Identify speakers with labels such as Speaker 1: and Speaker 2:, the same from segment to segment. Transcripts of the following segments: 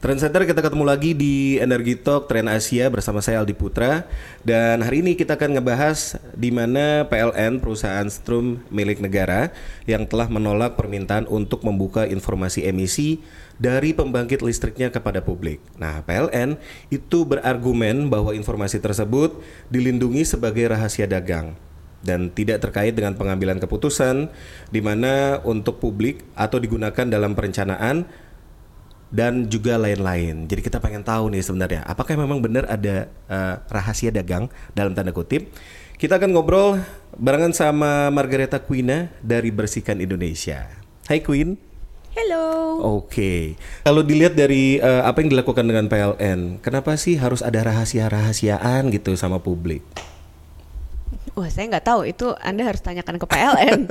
Speaker 1: Trendsetter kita ketemu lagi di Energi Talk Trend Asia bersama saya Aldi Putra dan hari ini kita akan ngebahas di mana PLN perusahaan strum milik negara yang telah menolak permintaan untuk membuka informasi emisi dari pembangkit listriknya kepada publik. Nah, PLN itu berargumen bahwa informasi tersebut dilindungi sebagai rahasia dagang dan tidak terkait dengan pengambilan keputusan di mana untuk publik atau digunakan dalam perencanaan dan juga lain-lain. Jadi kita pengen tahu nih sebenarnya apakah memang benar ada uh, rahasia dagang dalam tanda kutip. Kita akan ngobrol barengan sama Margareta Quina dari Bersihkan Indonesia. Hai Queen.
Speaker 2: Hello.
Speaker 1: Oke. Okay. Kalau dilihat dari uh, apa yang dilakukan dengan PLN, kenapa sih harus ada rahasia-rahasiaan gitu sama publik?
Speaker 2: Wah, saya nggak tahu itu Anda harus tanyakan ke PLN.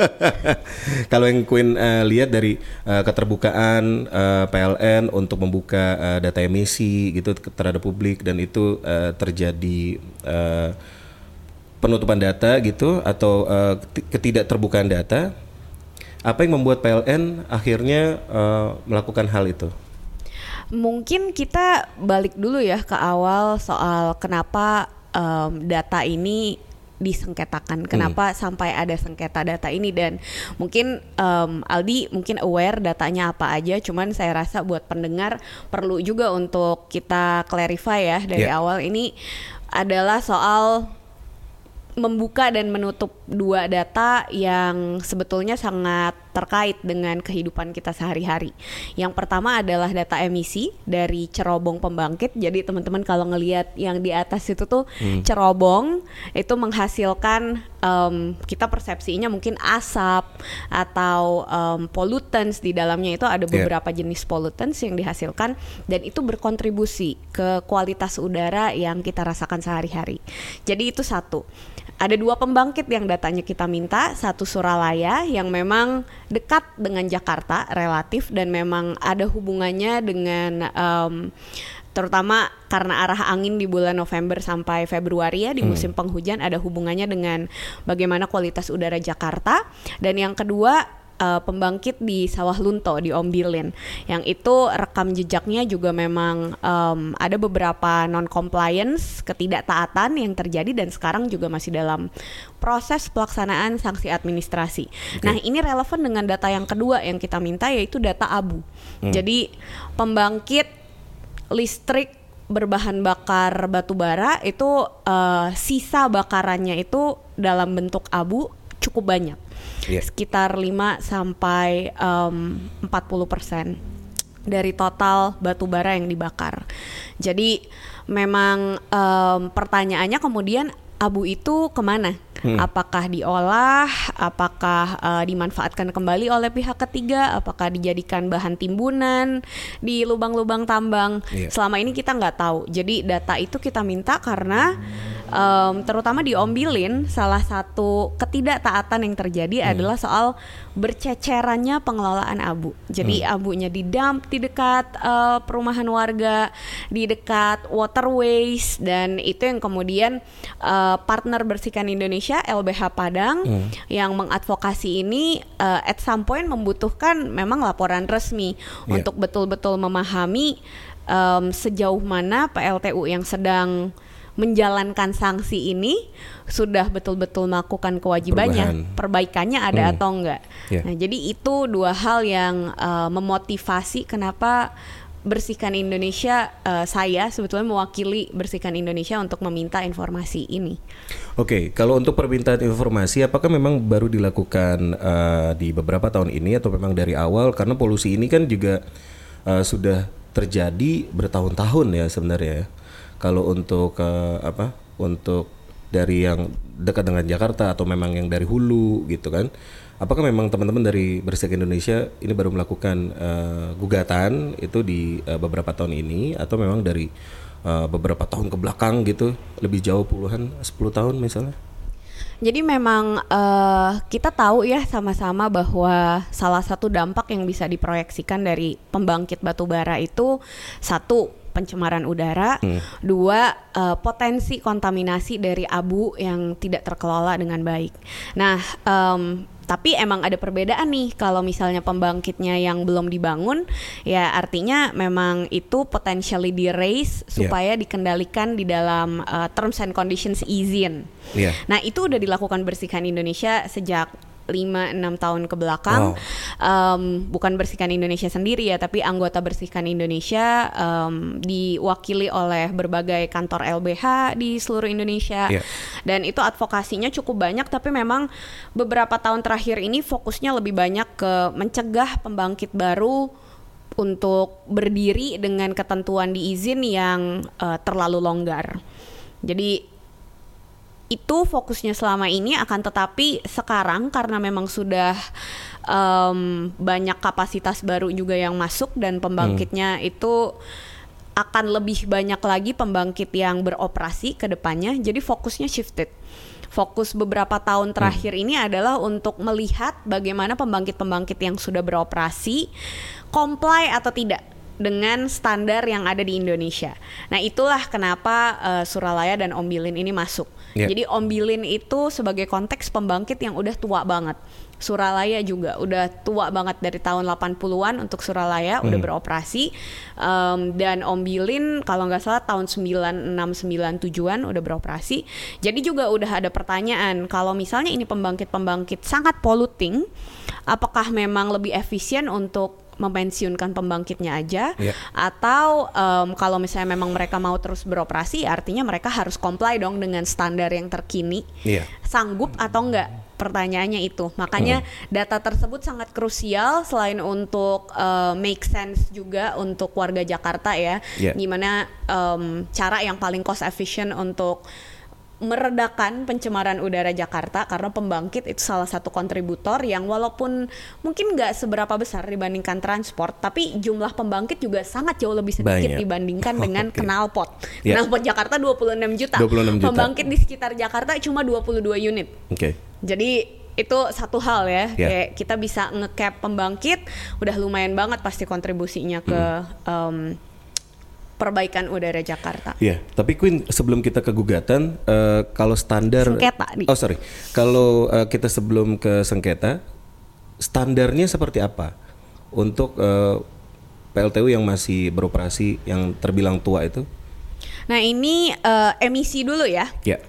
Speaker 1: Kalau yang Queen uh, lihat dari uh, keterbukaan uh, PLN untuk membuka uh, data emisi gitu terhadap publik dan itu uh, terjadi uh, penutupan data gitu atau uh, ketidakterbukaan data, apa yang membuat PLN akhirnya uh, melakukan hal itu?
Speaker 2: Mungkin kita balik dulu ya ke awal soal kenapa um, data ini disengketakan. Kenapa hmm. sampai ada sengketa data ini dan mungkin um, Aldi mungkin aware datanya apa aja. Cuman saya rasa buat pendengar perlu juga untuk kita clarify ya dari yeah. awal ini adalah soal membuka dan menutup dua data yang sebetulnya sangat terkait dengan kehidupan kita sehari-hari. Yang pertama adalah data emisi dari cerobong pembangkit. Jadi teman-teman kalau ngelihat yang di atas itu tuh hmm. cerobong itu menghasilkan um, kita persepsinya mungkin asap atau um, pollutants di dalamnya itu ada iya. beberapa yeah. jenis pollutants yang dihasilkan dan itu berkontribusi ke kualitas udara yang kita rasakan sehari-hari. Jadi itu satu ada dua pembangkit yang datanya kita minta, satu Suralaya yang memang dekat dengan Jakarta relatif dan memang ada hubungannya dengan um, terutama karena arah angin di bulan November sampai Februari ya di hmm. musim penghujan ada hubungannya dengan bagaimana kualitas udara Jakarta dan yang kedua uh, pembangkit di Sawah Lunto di Ombilin yang itu rekam jejaknya juga memang um, ada beberapa non compliance ketidaktaatan yang terjadi dan sekarang juga masih dalam proses pelaksanaan sanksi administrasi. Okay. Nah, ini relevan dengan data yang kedua yang kita minta yaitu data abu. Hmm. Jadi pembangkit listrik berbahan bakar batu bara itu uh, sisa bakarannya itu dalam bentuk abu cukup banyak yeah. sekitar 5 sampai um, 40% dari total batu bara yang dibakar. Jadi memang um, pertanyaannya kemudian abu itu ke mana? Hmm. Apakah diolah? Apakah uh, dimanfaatkan kembali oleh pihak ketiga? Apakah dijadikan bahan timbunan di lubang-lubang tambang? Yeah. Selama ini kita nggak tahu. Jadi data itu kita minta karena um, terutama di Ombilin salah satu ketidaktaatan yang terjadi hmm. adalah soal bercecerannya pengelolaan abu. Jadi hmm. abunya di dump di dekat uh, perumahan warga, di dekat waterways dan itu yang kemudian uh, partner bersihkan Indonesia LBH Padang hmm. yang mengadvokasi ini uh, at some point membutuhkan memang laporan resmi yeah. untuk betul-betul memahami um, sejauh mana PLTU yang sedang menjalankan sanksi ini sudah betul-betul melakukan kewajibannya, Perubahan. perbaikannya ada hmm. atau enggak. Yeah. Nah, jadi itu dua hal yang uh, memotivasi kenapa Bersihkan Indonesia uh, saya sebetulnya mewakili Bersihkan Indonesia untuk meminta informasi ini.
Speaker 1: Oke, okay, kalau untuk permintaan informasi apakah memang baru dilakukan uh, di beberapa tahun ini atau memang dari awal? Karena polusi ini kan juga uh, sudah terjadi bertahun-tahun ya sebenarnya ya. Kalau untuk uh, apa untuk dari yang dekat dengan Jakarta atau memang yang dari hulu gitu kan apakah memang teman-teman dari Bersih Indonesia ini baru melakukan uh, gugatan itu di uh, beberapa tahun ini? Atau memang dari uh, beberapa tahun ke belakang gitu lebih jauh puluhan 10 tahun misalnya?
Speaker 2: Jadi memang uh, kita tahu ya sama-sama bahwa salah satu dampak yang bisa diproyeksikan dari pembangkit batu bara itu satu pencemaran udara, hmm. dua uh, potensi kontaminasi dari abu yang tidak terkelola dengan baik. Nah, um, tapi emang ada perbedaan nih kalau misalnya pembangkitnya yang belum dibangun, ya artinya memang itu potentially di raise iya. supaya yeah. dikendalikan di dalam uh, terms and conditions izin. Yeah. Nah itu udah dilakukan bersihkan Indonesia sejak 5-6 tahun ke belakang wow. um, bukan bersihkan Indonesia sendiri ya tapi anggota bersihkan Indonesia um, diwakili oleh berbagai kantor LBH di seluruh Indonesia yeah. dan itu advokasinya cukup banyak tapi memang beberapa tahun terakhir ini fokusnya lebih banyak ke mencegah pembangkit baru untuk berdiri dengan ketentuan di izin yang uh, terlalu longgar. Jadi itu fokusnya selama ini akan tetapi sekarang karena memang sudah um, banyak kapasitas baru juga yang masuk dan pembangkitnya hmm. itu akan lebih banyak lagi pembangkit yang beroperasi ke depannya jadi fokusnya shifted fokus beberapa tahun terakhir hmm. ini adalah untuk melihat bagaimana pembangkit-pembangkit yang sudah beroperasi comply atau tidak dengan standar yang ada di Indonesia. Nah, itulah kenapa uh, Suralaya dan Ombilin ini masuk. Yeah. Jadi Ombilin itu sebagai konteks pembangkit yang udah tua banget. Suralaya juga udah tua banget dari tahun 80-an untuk Suralaya hmm. udah beroperasi um, dan Ombilin kalau nggak salah tahun 9697-an udah beroperasi. Jadi juga udah ada pertanyaan kalau misalnya ini pembangkit-pembangkit sangat polluting, apakah memang lebih efisien untuk memensiunkan pembangkitnya aja yeah. atau um, kalau misalnya memang mereka mau terus beroperasi artinya mereka harus comply dong dengan standar yang terkini yeah. sanggup atau enggak pertanyaannya itu makanya hmm. data tersebut sangat krusial selain untuk uh, make sense juga untuk warga Jakarta ya yeah. gimana um, cara yang paling cost efficient untuk meredakan pencemaran udara Jakarta karena pembangkit itu salah satu kontributor yang walaupun mungkin nggak seberapa besar dibandingkan transport tapi jumlah pembangkit juga sangat jauh lebih sedikit Banyak. dibandingkan oh, dengan okay. knalpot. Yeah. Knalpot Jakarta 26 juta. 26 juta. Pembangkit di sekitar Jakarta cuma 22 unit. Oke. Okay. Jadi itu satu hal ya yeah. kayak kita bisa ngecap pembangkit udah lumayan banget pasti kontribusinya ke mm. um, perbaikan udara Jakarta.
Speaker 1: Iya, tapi Queen sebelum kita ke gugatan, uh, kalau standar
Speaker 2: sengketa. Nih.
Speaker 1: Oh sorry, kalau uh, kita sebelum ke sengketa, standarnya seperti apa untuk uh, eh, PLTU yang masih beroperasi yang terbilang tua itu?
Speaker 2: Nah ini uh, emisi dulu ya.
Speaker 1: Iya.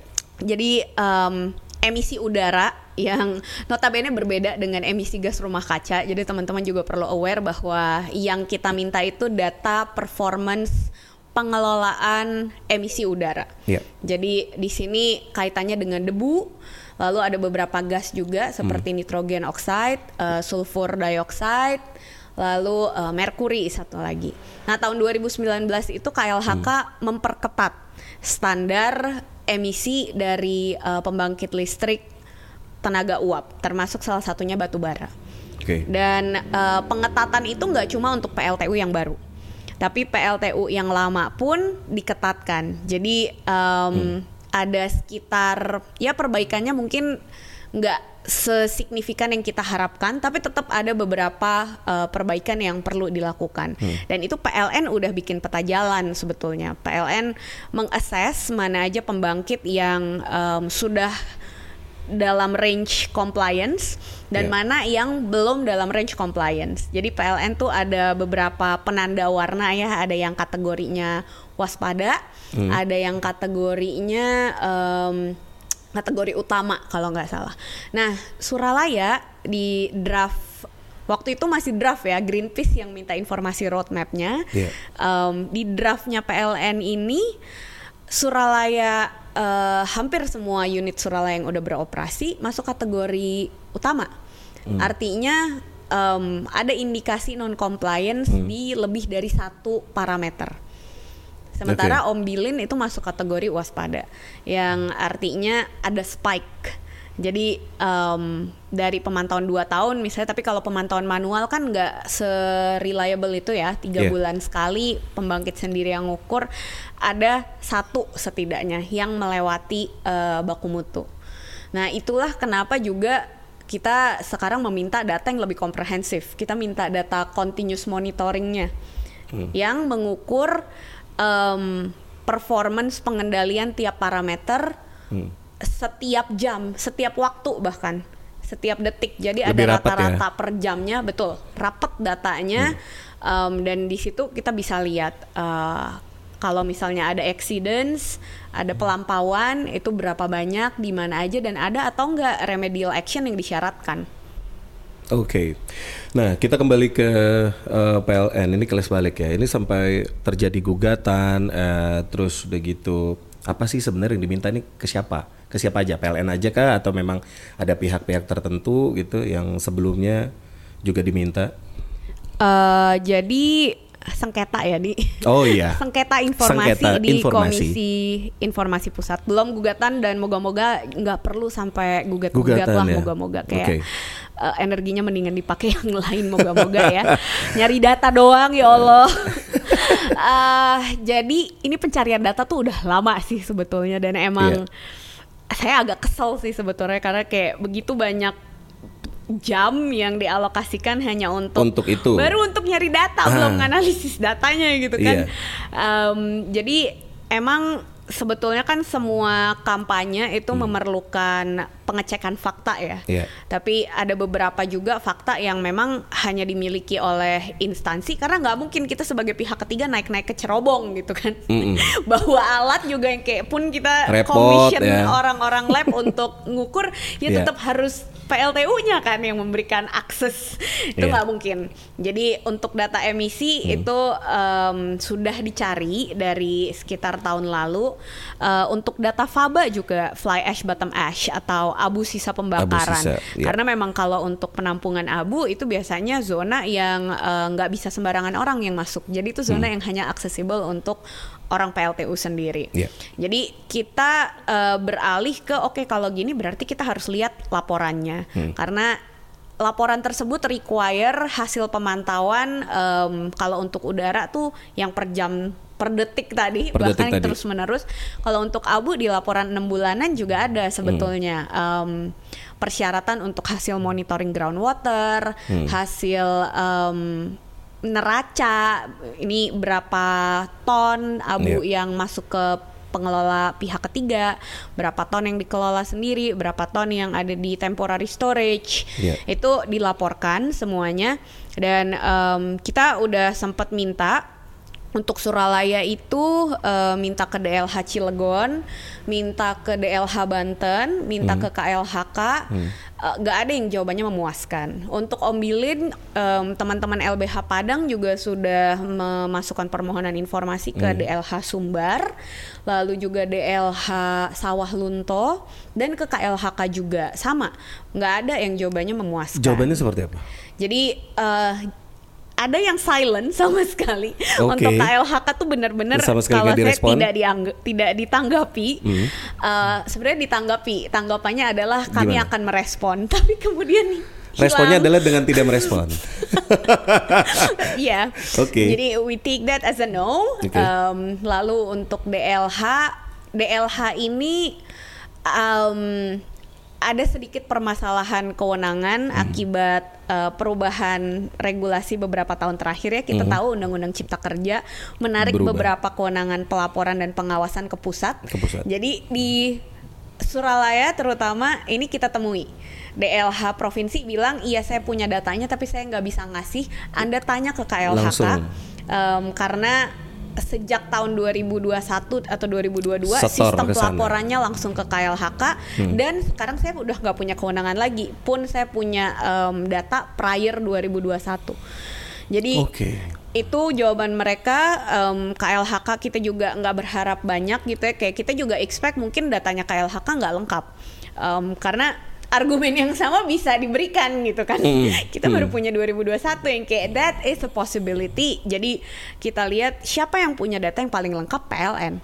Speaker 2: Jadi um, emisi udara yang notabene berbeda dengan emisi gas rumah kaca. Jadi teman-teman juga perlu aware bahwa yang kita minta itu data performance pengelolaan emisi udara. Yeah. Jadi di sini kaitannya dengan debu, lalu ada beberapa gas juga seperti hmm. nitrogen oxide, uh, sulfur dioxide, lalu uh, merkuri satu lagi. Nah, tahun 2019 itu KLHK hmm. memperketat standar emisi dari uh, pembangkit listrik tenaga uap, termasuk salah satunya batu bara. Okay. Dan uh, pengetatan itu nggak cuma untuk PLTU yang baru tapi PLTU yang lama pun diketatkan. Jadi um, hmm. ada sekitar ya perbaikannya mungkin nggak sesignifikan yang kita harapkan, tapi tetap ada beberapa uh, perbaikan yang perlu dilakukan. Hmm. Dan itu PLN udah bikin peta jalan sebetulnya. PLN mengakses mana aja pembangkit yang um, sudah dalam range compliance dan yeah. mana yang belum dalam range compliance. Jadi PLN tuh ada beberapa penanda warna ya, ada yang kategorinya waspada, hmm. ada yang kategorinya um, kategori utama kalau nggak salah. Nah, Suralaya di draft waktu itu masih draft ya Greenpeace yang minta informasi roadmapnya. Yeah. Um, di draftnya PLN ini Suralaya uh, hampir semua unit Suralaya yang udah beroperasi masuk kategori utama. Hmm. Artinya um, ada indikasi non compliance hmm. di lebih dari satu parameter. Sementara okay. Ombilin itu masuk kategori waspada, yang artinya ada spike jadi um, dari pemantauan dua tahun misalnya, tapi kalau pemantauan manual kan nggak se-reliable itu ya, tiga yeah. bulan sekali pembangkit sendiri yang ngukur ada satu setidaknya yang melewati uh, baku mutu. Nah itulah kenapa juga kita sekarang meminta data yang lebih komprehensif. Kita minta data continuous monitoringnya hmm. yang mengukur em, performance pengendalian tiap parameter
Speaker 1: Hmm.
Speaker 2: Setiap jam, setiap waktu bahkan setiap detik. Jadi
Speaker 1: Lebih
Speaker 2: ada
Speaker 1: ya?
Speaker 2: rata-rata per jamnya, betul, rapat datanya.
Speaker 1: Hmm.
Speaker 2: Em, dan di situ kita bisa lihat eh, kalau misalnya ada accidents, ada pelampauan itu berapa banyak, di mana aja dan ada atau enggak remedial action yang disyaratkan.
Speaker 1: Oke, nah kita kembali ke eh, PLN ini kelas balik ya. Ini sampai terjadi gugatan, eh, terus udah gitu. Apa sih sebenarnya yang diminta ini ke siapa? Ke siapa aja? PLN aja kah? Atau memang ada pihak-pihak tertentu gitu yang sebelumnya juga diminta?
Speaker 2: Eh, jadi sengketa ya di
Speaker 1: Oh iya.
Speaker 2: sengketa informasi
Speaker 1: Sengketa
Speaker 2: di
Speaker 1: informasi.
Speaker 2: Komisi Informasi Pusat belum gugatan dan moga-moga nggak perlu sampai gugat-gugat lah
Speaker 1: ya.
Speaker 2: moga-moga kayak
Speaker 1: Oke.
Speaker 2: eh, energinya mendingan dipakai yang lain moga-moga ya nyari data doang ya Allah Eh, jadi ini pencarian data tuh udah lama sih sebetulnya dan emang
Speaker 1: Iya.
Speaker 2: Saya agak kesel sih sebetulnya karena kayak begitu banyak jam yang dialokasikan hanya untuk
Speaker 1: Untuk itu.
Speaker 2: baru untuk nyari data
Speaker 1: Ah.
Speaker 2: belum analisis datanya gitu kan
Speaker 1: Iya.
Speaker 2: Em, jadi emang sebetulnya kan semua kampanye itu memerlukan pengecekan fakta ya
Speaker 1: Hmm. Iya.
Speaker 2: tapi ada beberapa juga fakta yang memang hanya dimiliki oleh instansi karena nggak mungkin kita sebagai pihak ketiga naik-naik ke cerobong gitu kan
Speaker 1: Mm-mm.
Speaker 2: bawa alat juga yang kayak pun kita
Speaker 1: Repot,
Speaker 2: commission
Speaker 1: ya.
Speaker 2: orang-orang lab untuk ngukur ya
Speaker 1: Iya.
Speaker 2: tetap harus PLTU-nya kan yang memberikan akses. Itu
Speaker 1: Iya.
Speaker 2: nggak mungkin. Jadi untuk data emisi itu em, sudah dicari dari sekitar tahun lalu. Eh, untuk data faba juga fly ash bottom ash atau abu sisa pembakaran.
Speaker 1: Sisa, iya.
Speaker 2: karena memang kalau untuk penampungan abu itu biasanya zona yang eh, nggak bisa sembarangan orang yang masuk. Jadi itu zona yang hanya aksesibel untuk orang PLTU sendiri
Speaker 1: Iya.
Speaker 2: jadi kita eh, beralih ke oke kalau gini berarti kita harus lihat laporannya
Speaker 1: Hmm.
Speaker 2: karena laporan tersebut require hasil pemantauan em, kalau untuk udara tuh yang per jam per detik tadi
Speaker 1: Per
Speaker 2: bahkan
Speaker 1: detik tadi.
Speaker 2: terus menerus kalau untuk abu di laporan enam bulanan juga ada sebetulnya
Speaker 1: Hmm.
Speaker 2: em, persyaratan untuk hasil monitoring groundwater
Speaker 1: Hmm.
Speaker 2: hasil em, neraca ini berapa ton abu
Speaker 1: Iya.
Speaker 2: yang masuk ke pengelola pihak ketiga, berapa ton yang dikelola sendiri, berapa ton yang ada di temporary storage,
Speaker 1: Iya.
Speaker 2: itu dilaporkan semuanya dan em, kita udah sempat minta untuk Suralaya itu eh, minta ke DLH Cilegon, minta ke DLH Banten, minta ke KLHK, eh, nggak ada yang jawabannya memuaskan. Untuk Ombilin, em, teman-teman LBH Padang juga sudah memasukkan permohonan informasi ke DLH Sumbar, lalu juga DLH Sawah Lunto, dan ke KLHK juga sama, nggak ada yang jawabannya memuaskan.
Speaker 1: Jawabannya seperti apa?
Speaker 2: Jadi eh, ada yang silent sama sekali
Speaker 1: Oke.
Speaker 2: untuk KLHK tuh benar-benar kalau saya?
Speaker 1: Hmm.
Speaker 2: tidak diangg- tidak ditanggapi. eh, Sebenarnya ditanggapi. Tanggapannya adalah kami
Speaker 1: Gimana?
Speaker 2: akan merespon, tapi kemudian hilang.
Speaker 1: Responnya adalah dengan tidak merespon.
Speaker 2: Iya.
Speaker 1: Oke.
Speaker 2: Jadi we take that as a no.
Speaker 1: Oke.
Speaker 2: Um, lalu untuk DLH, DLH ini um, ada sedikit permasalahan kewenangan
Speaker 1: Hmm.
Speaker 2: akibat uh, perubahan regulasi beberapa tahun terakhir ya. Kita tahu Undang-Undang Cipta Kerja menarik
Speaker 1: Hmm. Berubah.
Speaker 2: beberapa kewenangan pelaporan dan pengawasan ke pusat.
Speaker 1: Ke pusat.
Speaker 2: Jadi di Suralaya terutama ini kita temui. DLH provinsi bilang iya saya punya datanya tapi saya nggak bisa ngasih. Anda tanya ke KLHK
Speaker 1: Langsung.
Speaker 2: Em, karena sejak tahun 2021 atau 2022
Speaker 1: Setor
Speaker 2: sistem pelaporannya langsung ke KLHK dan sekarang saya udah nggak punya kewenangan lagi. Pun saya punya em, data prior 2021 jadi
Speaker 1: Oke.
Speaker 2: itu jawaban mereka em, KLHK kita juga nggak berharap banyak gitu ya. Kayak kita juga expect mungkin datanya KLHK nggak lengkap. Em, karena argumen yang sama bisa diberikan gitu kan
Speaker 1: Mm,
Speaker 2: kita baru punya 2021 yang kayak that is a possibility jadi kita lihat siapa yang punya data yang paling lengkap PLN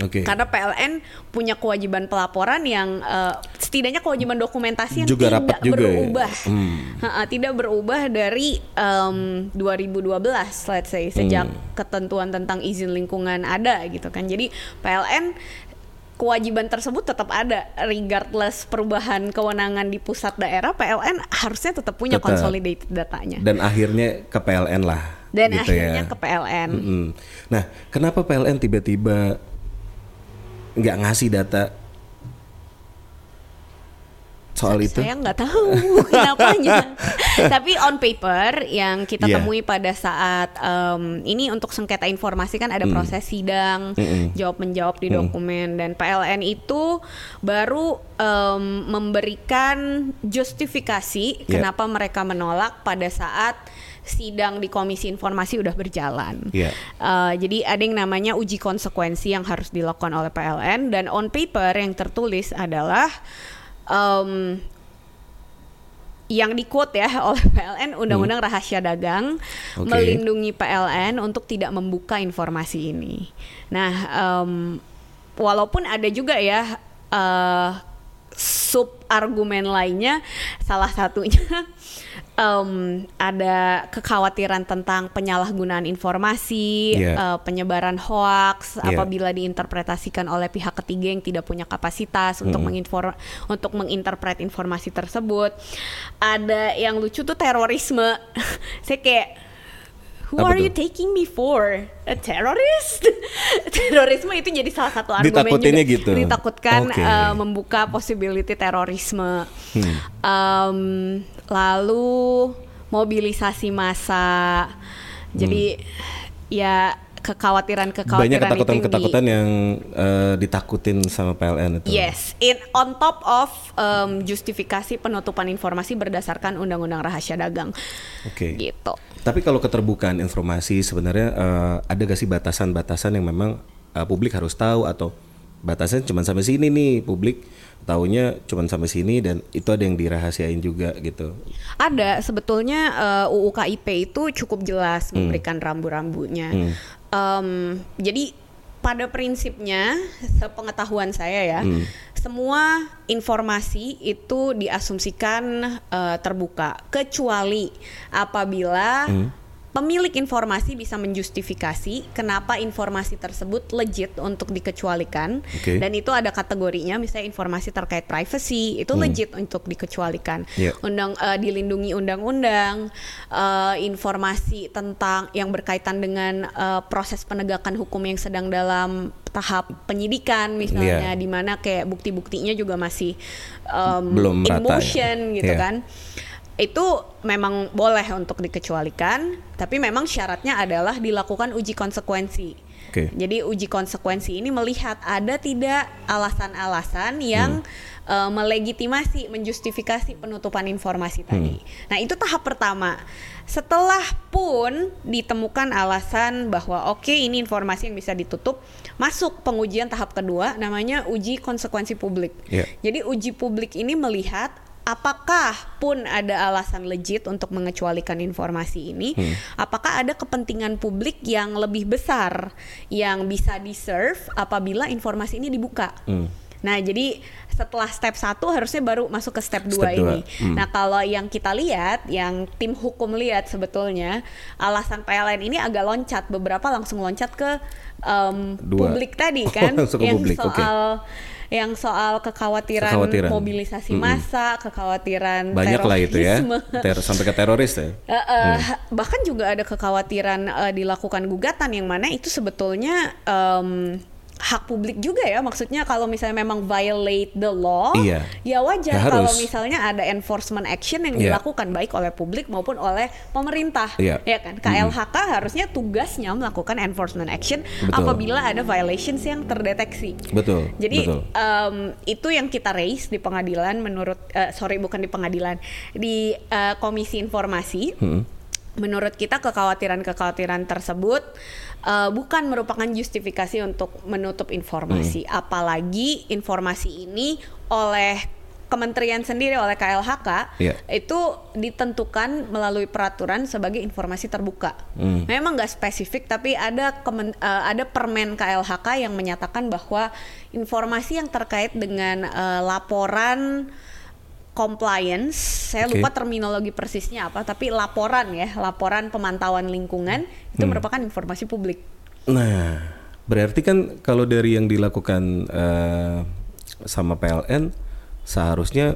Speaker 1: Oke.
Speaker 2: karena PLN punya kewajiban pelaporan yang eh, setidaknya kewajiban dokumentasi yang
Speaker 1: Juga
Speaker 2: tidak
Speaker 1: rapat juga ya.
Speaker 2: berubah,
Speaker 1: Hmm.
Speaker 2: Ha-ha, tidak berubah dari em, 2012, let's say sejak
Speaker 1: Hmm.
Speaker 2: ketentuan tentang izin lingkungan ada gitu kan. Jadi PLN kewajiban tersebut tetap ada regardless perubahan kewenangan di pusat daerah PLN harusnya tetap punya
Speaker 1: Tetap.
Speaker 2: consolidated datanya.
Speaker 1: Dan akhirnya ke PLN lah
Speaker 2: dan
Speaker 1: gitu
Speaker 2: akhirnya
Speaker 1: ya.
Speaker 2: ke PLN.
Speaker 1: Mm-mm. Nah, kenapa PLN tiba-tiba nggak ngasih data soal itu?
Speaker 2: Saya nggak tahu kenapanya. Tapi on paper yang kita
Speaker 1: Iya.
Speaker 2: temui pada saat em, ini untuk sengketa informasi kan ada proses sidang,
Speaker 1: Mm-mm.
Speaker 2: jawab menjawab di dokumen dan PLN itu baru em, memberikan justifikasi
Speaker 1: Iya.
Speaker 2: kenapa mereka menolak pada saat sidang di Komisi Informasi udah berjalan.
Speaker 1: Iya.
Speaker 2: Uh, jadi ada yang namanya uji konsekuensi yang harus dilakukan oleh PLN dan on paper yang tertulis adalah um, yang di quote ya oleh PLN Undang-Undang Rahasia Dagang
Speaker 1: Oke.
Speaker 2: melindungi PLN untuk tidak membuka informasi ini. Nah, um, walaupun ada juga ya uh, sub argumen lainnya, salah satunya em, ada kekhawatiran tentang penyalahgunaan informasi,
Speaker 1: Iya.
Speaker 2: eh, penyebaran hoax
Speaker 1: Iya.
Speaker 2: apabila diinterpretasikan oleh pihak ketiga yang tidak punya kapasitas untuk menginfor untuk menginterpret informasi tersebut. Ada yang lucu tuh terorisme. Saya kayak Who
Speaker 1: Apa
Speaker 2: are
Speaker 1: tuh?
Speaker 2: you taking me for? A terrorist? Terorisme itu jadi salah satu argumen
Speaker 1: Ditakutinnya
Speaker 2: juga.
Speaker 1: gitu.
Speaker 2: Ditakutkan
Speaker 1: Oke.
Speaker 2: eh, membuka possibility terorisme.
Speaker 1: Hmm.
Speaker 2: Em, lalu mobilisasi massa. Jadi ya kekhawatiran-kekhawatiran
Speaker 1: Banyak ketakutan-ketakutan yang eh, ditakutin sama PLN itu.
Speaker 2: Yes, in on top of em, justifikasi penutupan informasi berdasarkan Undang-Undang Rahasia Dagang.
Speaker 1: Oke.
Speaker 2: Gitu.
Speaker 1: Tapi kalau keterbukaan informasi sebenarnya eh, ada gak sih batasan-batasan yang memang eh, publik harus tahu atau batasnya cuma sampai sini nih publik taunya cuma sampai sini dan itu ada yang dirahasiain juga gitu.
Speaker 2: Ada sebetulnya eh, UU KIP itu cukup jelas memberikan rambu-rambunya.
Speaker 1: Hmm.
Speaker 2: Em, jadi pada prinsipnya sepengetahuan saya ya, semua informasi itu diasumsikan eh, terbuka. Kecuali apabila pemilik informasi bisa menjustifikasi kenapa informasi tersebut legit untuk dikecualikan
Speaker 1: Oke.
Speaker 2: dan itu ada kategorinya misalnya informasi terkait privacy itu legit untuk dikecualikan
Speaker 1: Iya.
Speaker 2: undang eh, dilindungi undang-undang eh, informasi tentang yang berkaitan dengan eh, proses penegakan hukum yang sedang dalam tahap penyidikan misalnya
Speaker 1: Iya.
Speaker 2: di mana kayak bukti-buktinya juga masih em,
Speaker 1: Belum
Speaker 2: in
Speaker 1: rata ya.
Speaker 2: motion gitu
Speaker 1: Iya.
Speaker 2: kan itu memang boleh untuk dikecualikan tapi memang syaratnya adalah dilakukan uji konsekuensi
Speaker 1: Oke.
Speaker 2: jadi uji konsekuensi ini melihat ada tidak alasan-alasan yang eh, melegitimasi, menjustifikasi penutupan informasi tadi. Nah itu tahap pertama. Setelah pun ditemukan alasan bahwa oke ini informasi yang bisa ditutup, masuk pengujian tahap kedua namanya uji konsekuensi publik.
Speaker 1: Iya.
Speaker 2: Jadi uji publik ini melihat apakah pun ada alasan legit untuk mengecualikan informasi ini, apakah ada kepentingan publik yang lebih besar yang bisa di-serve apabila informasi ini dibuka.
Speaker 1: Hmm.
Speaker 2: Nah, jadi setelah step 1 harusnya baru masuk ke step 2
Speaker 1: Step dua,
Speaker 2: ini.
Speaker 1: hmm.
Speaker 2: Nah, kalau yang kita lihat, yang tim hukum lihat sebetulnya alasan PLN ini agak loncat, beberapa langsung loncat ke
Speaker 1: Dua.
Speaker 2: publik tadi
Speaker 1: Oh,
Speaker 2: kan, yang
Speaker 1: publik,
Speaker 2: soal yang soal kekhawatiran,
Speaker 1: Kekhawatiran.
Speaker 2: mobilisasi
Speaker 1: Mm-mm.
Speaker 2: massa, kekhawatiran
Speaker 1: Banyak lah itu ya.
Speaker 2: terorisme.
Speaker 1: Ter- sampai ke teroris ya.
Speaker 2: Eh, eh, bahkan juga ada kekhawatiran eh, dilakukan gugatan yang mana itu sebetulnya em, hak publik juga ya maksudnya kalau misalnya memang violate the law
Speaker 1: Iya.
Speaker 2: ya wajar
Speaker 1: Ya
Speaker 2: kalau misalnya ada enforcement action yang
Speaker 1: Iya.
Speaker 2: dilakukan baik oleh publik maupun oleh pemerintah
Speaker 1: Iya.
Speaker 2: ya kan KLHK harusnya tugasnya melakukan enforcement action
Speaker 1: Betul.
Speaker 2: apabila ada violations yang terdeteksi
Speaker 1: Betul.
Speaker 2: jadi
Speaker 1: betul.
Speaker 2: em, itu yang kita raise di pengadilan menurut eh, sorry bukan di pengadilan di eh, komisi informasi.
Speaker 1: Hmm.
Speaker 2: Menurut kita kekhawatiran-kekhawatiran tersebut eh, bukan merupakan justifikasi untuk menutup informasi,
Speaker 1: Hmm.
Speaker 2: apalagi informasi ini oleh kementerian sendiri oleh KLHK
Speaker 1: Iya.
Speaker 2: itu ditentukan melalui peraturan sebagai informasi terbuka.
Speaker 1: Hmm.
Speaker 2: Memang nggak spesifik, tapi ada kemen- eh, ada permen KLHK yang menyatakan bahwa informasi yang terkait dengan eh, laporan compliance, saya
Speaker 1: Oke.
Speaker 2: lupa terminologi persisnya apa, tapi laporan ya, laporan pemantauan lingkungan itu
Speaker 1: Hmm.
Speaker 2: merupakan informasi publik.
Speaker 1: Nah, berarti kan kalau dari yang dilakukan eh, sama PLN seharusnya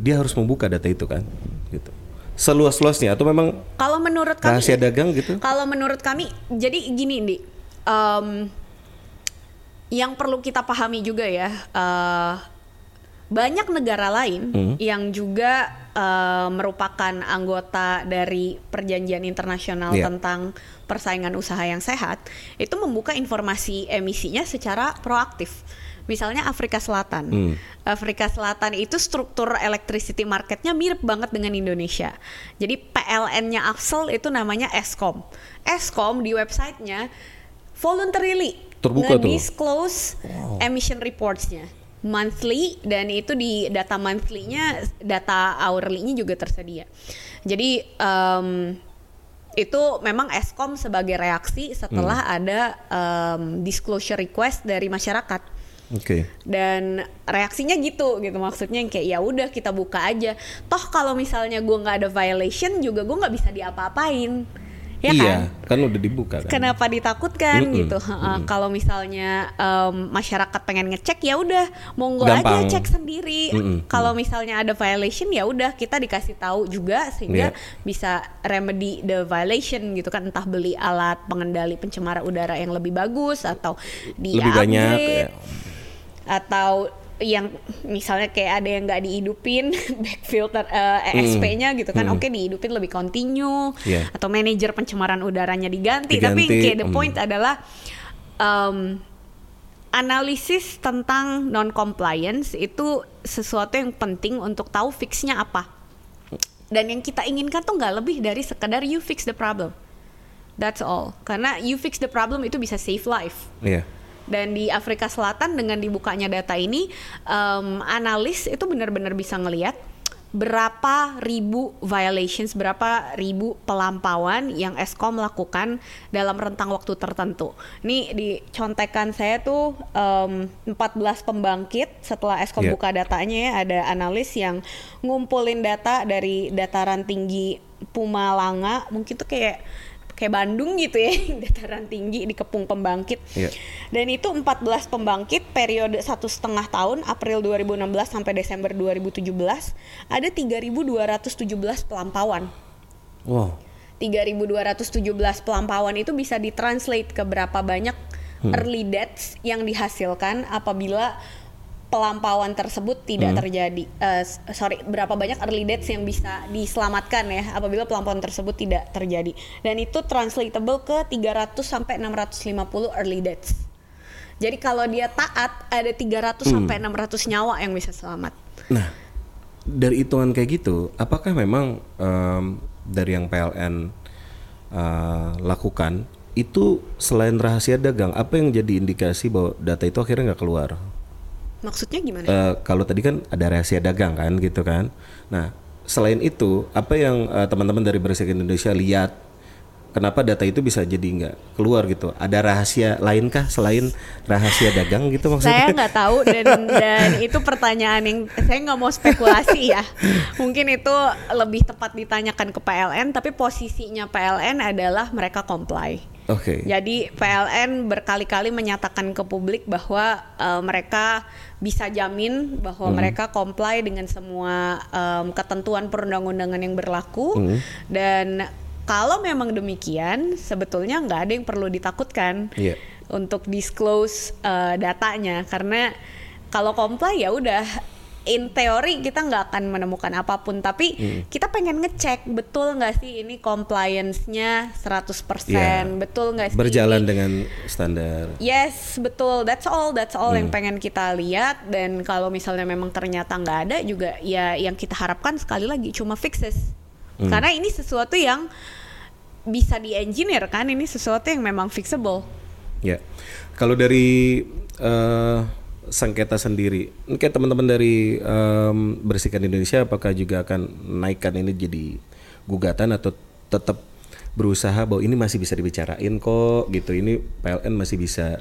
Speaker 1: dia harus membuka data itu kan, gitu. seluas-luasnya atau memang
Speaker 2: Kalau menurut kami
Speaker 1: rahasia dagang gitu?
Speaker 2: Kalau menurut kami, jadi gini, Di. Em, yang perlu kita pahami juga ya, eh, banyak negara lain
Speaker 1: Hmm.
Speaker 2: yang juga eh, merupakan anggota dari perjanjian internasional
Speaker 1: Iya.
Speaker 2: tentang persaingan usaha yang sehat, itu membuka informasi emisinya secara proaktif. Misalnya Afrika Selatan.
Speaker 1: Hmm.
Speaker 2: Afrika Selatan itu struktur electricity marketnya mirip banget dengan Indonesia. Jadi PLN-nya Afsel itu namanya Eskom. Eskom di websitenya voluntarily
Speaker 1: Terbuka tuh.
Speaker 2: disclose emission reports-nya monthly dan itu di data monthly-nya, data hourly-nya juga tersedia. Jadi em, itu memang Eskom sebagai reaksi setelah
Speaker 1: Hmm.
Speaker 2: ada em, disclosure request dari masyarakat
Speaker 1: Oke.
Speaker 2: dan reaksinya gitu gitu maksudnya yang kayak ya udah kita buka aja toh kalau misalnya gua nggak ada violation juga gua nggak bisa diapa-apain ya
Speaker 1: iya,
Speaker 2: kan
Speaker 1: kan udah dibuka kan.
Speaker 2: kenapa ditakutkan
Speaker 1: Mm-mm,
Speaker 2: gitu Ha-ha. kalau misalnya em, masyarakat pengen ngecek ya udah monggo
Speaker 1: Gampang.
Speaker 2: aja cek sendiri
Speaker 1: Mm-mm,
Speaker 2: kalau misalnya ada violation ya udah kita dikasih tahu juga sehingga
Speaker 1: Iya.
Speaker 2: bisa remedy the violation gitu kan entah beli alat pengendali pencemar udara yang lebih bagus atau di
Speaker 1: Lebih banyak, ya.
Speaker 2: atau yang misalnya kayak ada yang nggak dihidupin back filter eh, ESP-nya gitu kan
Speaker 1: Hmm.
Speaker 2: oke dihidupin lebih continue
Speaker 1: Iya.
Speaker 2: atau manajer pencemaran udaranya diganti, tapi
Speaker 1: Diganti,
Speaker 2: kayak the
Speaker 1: hmm.
Speaker 2: point adalah em, analisis tentang non compliance itu sesuatu yang penting untuk tahu fixnya apa dan yang kita inginkan tuh nggak lebih dari sekedar you fix the problem that's all karena you fix the problem itu bisa save life
Speaker 1: Iya.
Speaker 2: Dan di Afrika Selatan dengan dibukanya data ini, em, analis itu benar-benar bisa ngelihat berapa ribu violations, berapa ribu pelampauan yang Eskom lakukan dalam rentang waktu tertentu. Ini di contekan saya tuh em, 14 pembangkit setelah Eskom
Speaker 1: Iya.
Speaker 2: buka datanya ya ada analis yang ngumpulin data dari dataran tinggi Pumalanga, mungkin tuh kayak kayak Bandung gitu ya, dataran tinggi di kepung pembangkit.
Speaker 1: Iya.
Speaker 2: Dan itu 14 pembangkit periode satu setengah tahun April 2016 sampai Desember 2017 ada 3.217 pelampauan.
Speaker 1: Wow.
Speaker 2: 3.217 pelampauan itu bisa ditranslate ke berapa banyak early deaths yang dihasilkan apabila pelampauan tersebut tidak terjadi. Eh, s- sorry, berapa banyak early deaths yang bisa diselamatkan ya apabila pelampauan tersebut tidak terjadi. Dan itu translatable ke 300 sampai 650 early deaths. Jadi kalau dia taat ada 300 sampai 600 nyawa yang bisa selamat.
Speaker 1: Nah, dari hitungan kayak gitu, apakah memang em, dari yang PLN eh, lakukan itu selain rahasia dagang, apa yang jadi indikasi bahwa data itu akhirnya nggak keluar?
Speaker 2: Maksudnya gimana?
Speaker 1: Eh, kalau tadi kan ada rahasia dagang kan gitu kan. Nah, selain itu, apa yang eh, teman-teman dari Bersih Indonesia lihat? Kenapa data itu bisa jadi nggak keluar gitu? Ada rahasia lainkah selain rahasia dagang gitu maksudnya?
Speaker 2: Saya nggak tahu dan dan itu pertanyaan yang saya nggak mau spekulasi ya. Mungkin itu lebih tepat ditanyakan ke PLN, tapi posisinya PLN adalah mereka comply.
Speaker 1: Oke.
Speaker 2: Jadi PLN berkali-kali menyatakan ke publik bahwa eh, mereka bisa jamin bahwa mereka comply dengan semua em, ketentuan perundang-undangan yang berlaku dan kalau memang demikian sebetulnya nggak ada yang perlu ditakutkan
Speaker 1: Iya.
Speaker 2: untuk disclose eh, datanya karena kalau comply ya udah in teori kita nggak akan menemukan apa pun tapi kita pengen ngecek betul nggak sih ini compliance-nya 100%
Speaker 1: Iya.
Speaker 2: betul nggak sih
Speaker 1: Berjalan
Speaker 2: ini-
Speaker 1: dengan standar.
Speaker 2: Yes, betul. That's all. That's all
Speaker 1: Hmm.
Speaker 2: yang pengen kita lihat. Dan kalau misalnya memang ternyata nggak ada juga, ya yang kita harapkan sekali lagi cuma fixes.
Speaker 1: Hmm.
Speaker 2: Karena ini sesuatu yang bisa di engineer kan. Ini sesuatu yang memang fixable.
Speaker 1: Ya, kalau dari eh, sengketa sendiri, kayak teman-teman dari em, Bersihkan Indonesia, apakah juga akan naikkan ini jadi gugatan atau tetap berusaha bahwa ini masih bisa dibicarain kok, gitu. Ini PLN masih bisa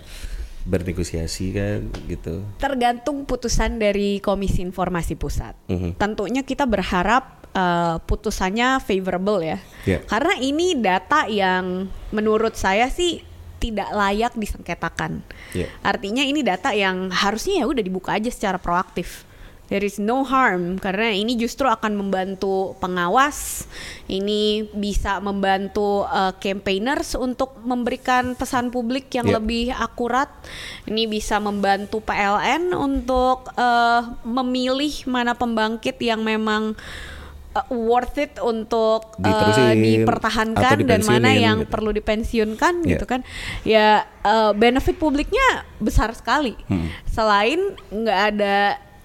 Speaker 1: bernegosiasi kan, gitu.
Speaker 2: Tergantung putusan dari Komisi Informasi Pusat.
Speaker 1: Mhm.
Speaker 2: Tentunya kita berharap eh, putusannya favorable ya.
Speaker 1: Ya.
Speaker 2: Karena ini data yang menurut saya sih tidak layak disengketakan.
Speaker 1: Ya.
Speaker 2: Artinya ini data yang harusnya ya udah dibuka aja secara proaktif. there is no harm karena ini justru akan membantu pengawas, ini bisa membantu uh, campaigners untuk memberikan pesan publik yang
Speaker 1: Yeah.
Speaker 2: lebih akurat, ini bisa membantu PLN untuk uh, memilih mana pembangkit yang memang uh, worth it untuk uh, dipertahankan dan mana yang
Speaker 1: gitu.
Speaker 2: perlu dipensiunkan
Speaker 1: Yeah.
Speaker 2: gitu kan ya uh, benefit publiknya besar sekali
Speaker 1: Hmm.
Speaker 2: selain nggak ada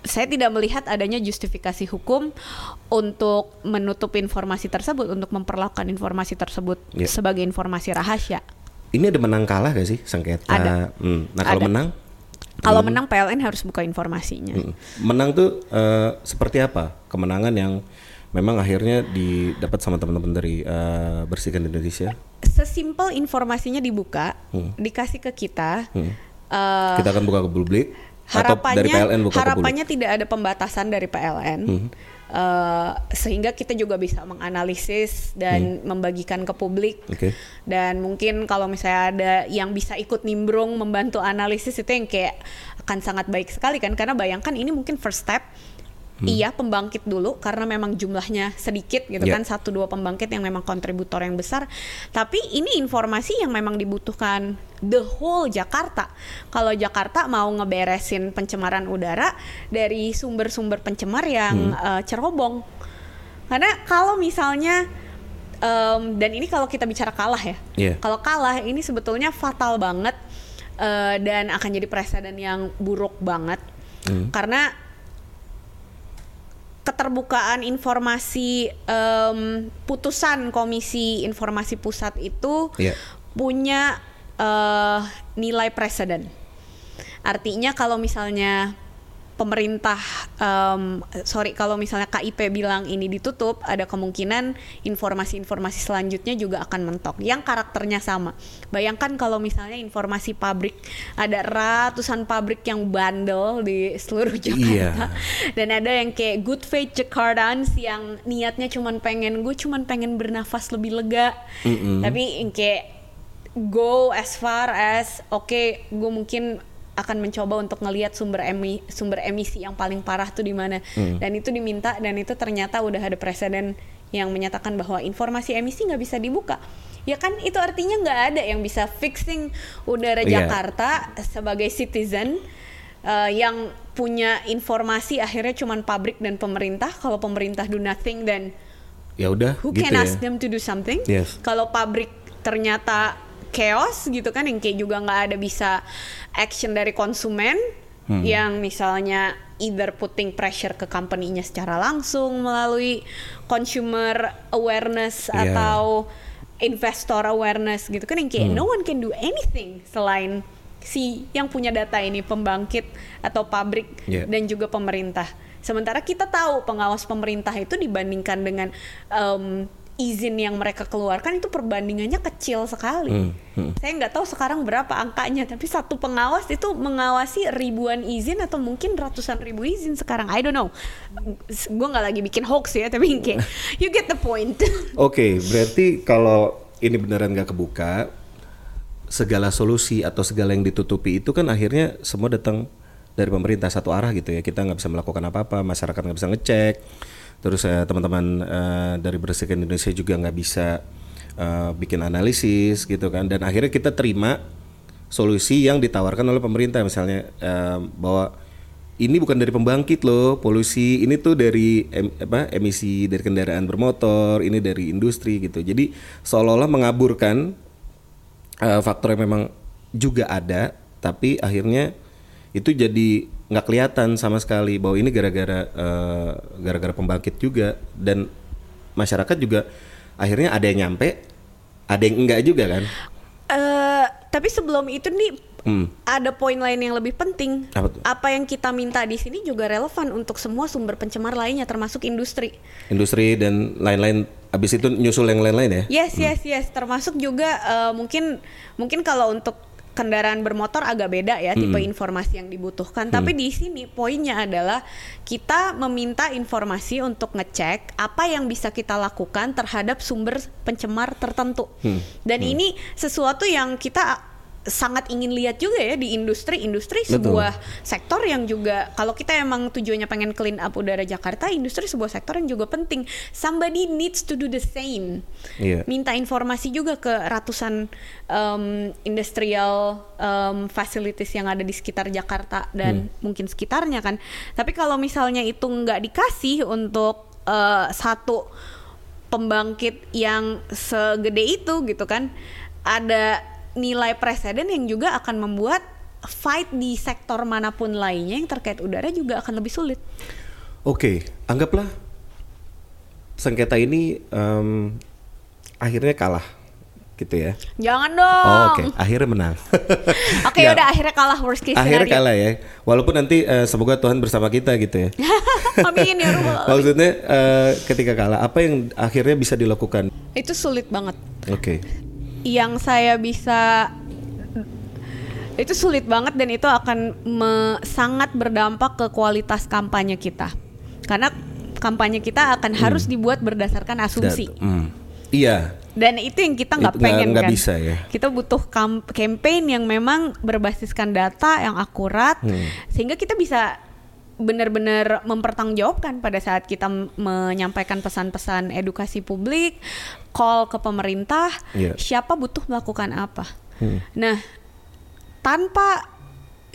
Speaker 2: saya tidak melihat adanya justifikasi hukum untuk menutup informasi tersebut untuk memperlakukan informasi tersebut
Speaker 1: Yeah.
Speaker 2: sebagai informasi rahasia
Speaker 1: Ini ada menang kalah gak sih sengketa?
Speaker 2: Ada.
Speaker 1: Hmm. Nah kalau
Speaker 2: Ada.
Speaker 1: menang,
Speaker 2: kalau
Speaker 1: Hmm.
Speaker 2: menang PLN harus buka informasinya
Speaker 1: Hmm. menang tuh eh, seperti apa? Kemenangan yang memang akhirnya didapat sama teman-teman dari eh, Bersihkan Indonesia.
Speaker 2: sesimpel informasinya dibuka dikasih ke kita
Speaker 1: Hmm.
Speaker 2: uh,
Speaker 1: Kita akan buka ke publik atau
Speaker 2: harapannya
Speaker 1: dari PLN buka ke publik.
Speaker 2: harapannya tidak ada pembatasan dari PLN
Speaker 1: Hmm.
Speaker 2: eh, sehingga kita juga bisa menganalisis dan
Speaker 1: Hmm.
Speaker 2: membagikan ke publik
Speaker 1: Oke.
Speaker 2: dan mungkin kalau misalnya ada yang bisa ikut nimbrung membantu analisis itu yang kayak akan sangat baik sekali kan karena bayangkan ini mungkin first step
Speaker 1: Hmm.
Speaker 2: Iya pembangkit dulu karena memang jumlahnya sedikit gitu
Speaker 1: Ya.
Speaker 2: kan satu dua pembangkit yang memang kontributor yang besar tapi ini informasi yang memang dibutuhkan the whole Jakarta kalau Jakarta mau ngeberesin pencemaran udara dari sumber-sumber pencemar yang
Speaker 1: Hmm.
Speaker 2: eh, cerobong karena kalau misalnya em, dan ini kalau kita bicara kalah ya
Speaker 1: Iya.
Speaker 2: kalau kalah ini sebetulnya fatal banget eh, dan akan jadi presiden yang buruk banget
Speaker 1: Hmm.
Speaker 2: karena keterbukaan informasi em, putusan Komisi Informasi Pusat itu
Speaker 1: Iya.
Speaker 2: punya eh, nilai presiden. Artinya kalau misalnya pemerintah, em, sorry kalau misalnya KIP bilang ini ditutup, ada kemungkinan informasi-informasi selanjutnya juga akan mentok. Yang karakternya sama. Bayangkan kalau misalnya informasi pabrik, ada ratusan pabrik yang bandel di seluruh Jakarta, dan ada yang kayak good faith Jakartans yang niatnya cuman pengen gue cuman pengen bernafas lebih lega, tapi yang kayak go as far as oke gue mungkin akan mencoba untuk ngelihat sumber emi sumber emisi yang paling parah tuh di mana dan itu diminta dan itu ternyata udah ada presiden yang menyatakan bahwa informasi emisi nggak bisa dibuka ya kan itu artinya nggak ada yang bisa fixing udara
Speaker 1: Iya.
Speaker 2: Jakarta sebagai citizen eh, yang punya informasi akhirnya cuman pabrik dan pemerintah kalau pemerintah do nothing dan
Speaker 1: Ya udah
Speaker 2: who
Speaker 1: gitu
Speaker 2: can
Speaker 1: ya.
Speaker 2: ask them to do something?
Speaker 1: Yes.
Speaker 2: Kalau pabrik ternyata chaos gitu kan yang kayak juga nggak ada bisa action dari konsumen
Speaker 1: Hmm.
Speaker 2: yang misalnya either putting pressure ke company-nya secara langsung melalui consumer awareness
Speaker 1: Iya.
Speaker 2: atau investor awareness gitu kan yang kayak
Speaker 1: Hmm.
Speaker 2: no one can do anything selain si yang punya data ini pembangkit atau pabrik
Speaker 1: Iya.
Speaker 2: dan juga pemerintah. Sementara kita tahu pengawas pemerintah itu dibandingkan dengan em, izin yang mereka keluarkan itu perbandingannya kecil sekali.
Speaker 1: Hmm, hmm.
Speaker 2: Saya nggak tahu sekarang berapa angkanya, tapi satu pengawas itu mengawasi ribuan izin atau mungkin ratusan ribu izin sekarang. I don't know. Gue nggak lagi bikin hoax ya, tapi kayak you get the point.
Speaker 1: Oke, berarti kalau ini beneran nggak kebuka, segala solusi atau segala yang ditutupi itu kan akhirnya semua datang dari pemerintah satu arah gitu ya. Kita nggak bisa melakukan apa-apa, masyarakat nggak bisa ngecek. Terus eh, teman-teman eh, dari Bersihkan Indonesia juga nggak bisa eh, bikin analisis gitu kan. Dan akhirnya kita terima solusi yang ditawarkan oleh pemerintah. Misalnya eh, bahwa ini bukan dari pembangkit loh polusi. Ini tuh dari em- apa emisi dari kendaraan bermotor ini dari industri gitu. Jadi seolah-olah mengaburkan eh, faktor yang memang juga ada tapi akhirnya itu jadi nggak kelihatan sama sekali bahwa ini gara-gara eh, gara-gara pembangkit juga dan masyarakat juga akhirnya ada yang nyampe ada yang enggak juga kan
Speaker 2: Eh, tapi sebelum itu nih
Speaker 1: Hmm.
Speaker 2: ada poin lain yang lebih penting.
Speaker 1: Apa tuh?
Speaker 2: yang kita minta di sini juga relevan untuk semua sumber pencemar lainnya termasuk industri.
Speaker 1: industri dan lain-lain abis itu nyusul yang lain-lain ya
Speaker 2: Yes, yes, yes. Termasuk juga eh, mungkin mungkin kalau untuk kendaraan bermotor agak beda ya tipe informasi yang dibutuhkan. Tapi di sini poinnya adalah kita meminta informasi untuk ngecek apa yang bisa kita lakukan terhadap sumber pencemar tertentu. Dan ini sesuatu yang kita sangat ingin lihat juga ya di industri industri sebuah sektor yang juga kalau kita emang tujuannya pengen clean up udara Jakarta industri sebuah sektor yang juga penting. Somebody needs to do the same.
Speaker 1: Iya.
Speaker 2: minta informasi juga ke ratusan um, industrial um, facilities yang ada di sekitar Jakarta dan mungkin sekitarnya kan. Tapi kalau misalnya itu nggak dikasih untuk uh, satu pembangkit yang segede itu gitu kan ada nilai presiden yang juga akan membuat fight di sektor mana pun lainnya yang terkait udara juga akan lebih sulit.
Speaker 1: Oke, anggaplah sengketa ini em, akhirnya kalah, gitu ya.
Speaker 2: Jangan dong.
Speaker 1: Oh, Oke, akhirnya menang.
Speaker 2: Oke,
Speaker 1: Nggak,
Speaker 2: udah akhirnya kalah worst case
Speaker 1: Akhirnya
Speaker 2: scenario.
Speaker 1: kalah ya. Walaupun nanti eh, semoga Tuhan bersama kita gitu ya.
Speaker 2: Amin ya Rabbal.
Speaker 1: Maksudnya eh, ketika kalah, apa yang akhirnya bisa dilakukan?
Speaker 2: Itu sulit banget.
Speaker 1: Oke.
Speaker 2: Yang saya bisa itu sulit banget dan itu akan me- sangat berdampak ke kualitas kampanye kita. Karena kampanye kita akan harus dibuat berdasarkan asumsi.
Speaker 1: Dat- hmm. Iya.
Speaker 2: Dan itu yang kita nggak pengen
Speaker 1: nggak
Speaker 2: kan.
Speaker 1: bisa ya.
Speaker 2: Kita butuh kam- campaign yang memang berbasiskan data yang akurat,
Speaker 1: Hmm.
Speaker 2: sehingga kita bisa benar-benar mempertanggungjawabkan pada saat kita menyampaikan pesan-pesan edukasi publik, call ke pemerintah,
Speaker 1: Iya.
Speaker 2: siapa butuh melakukan apa.
Speaker 1: Hmm.
Speaker 2: Nah, tanpa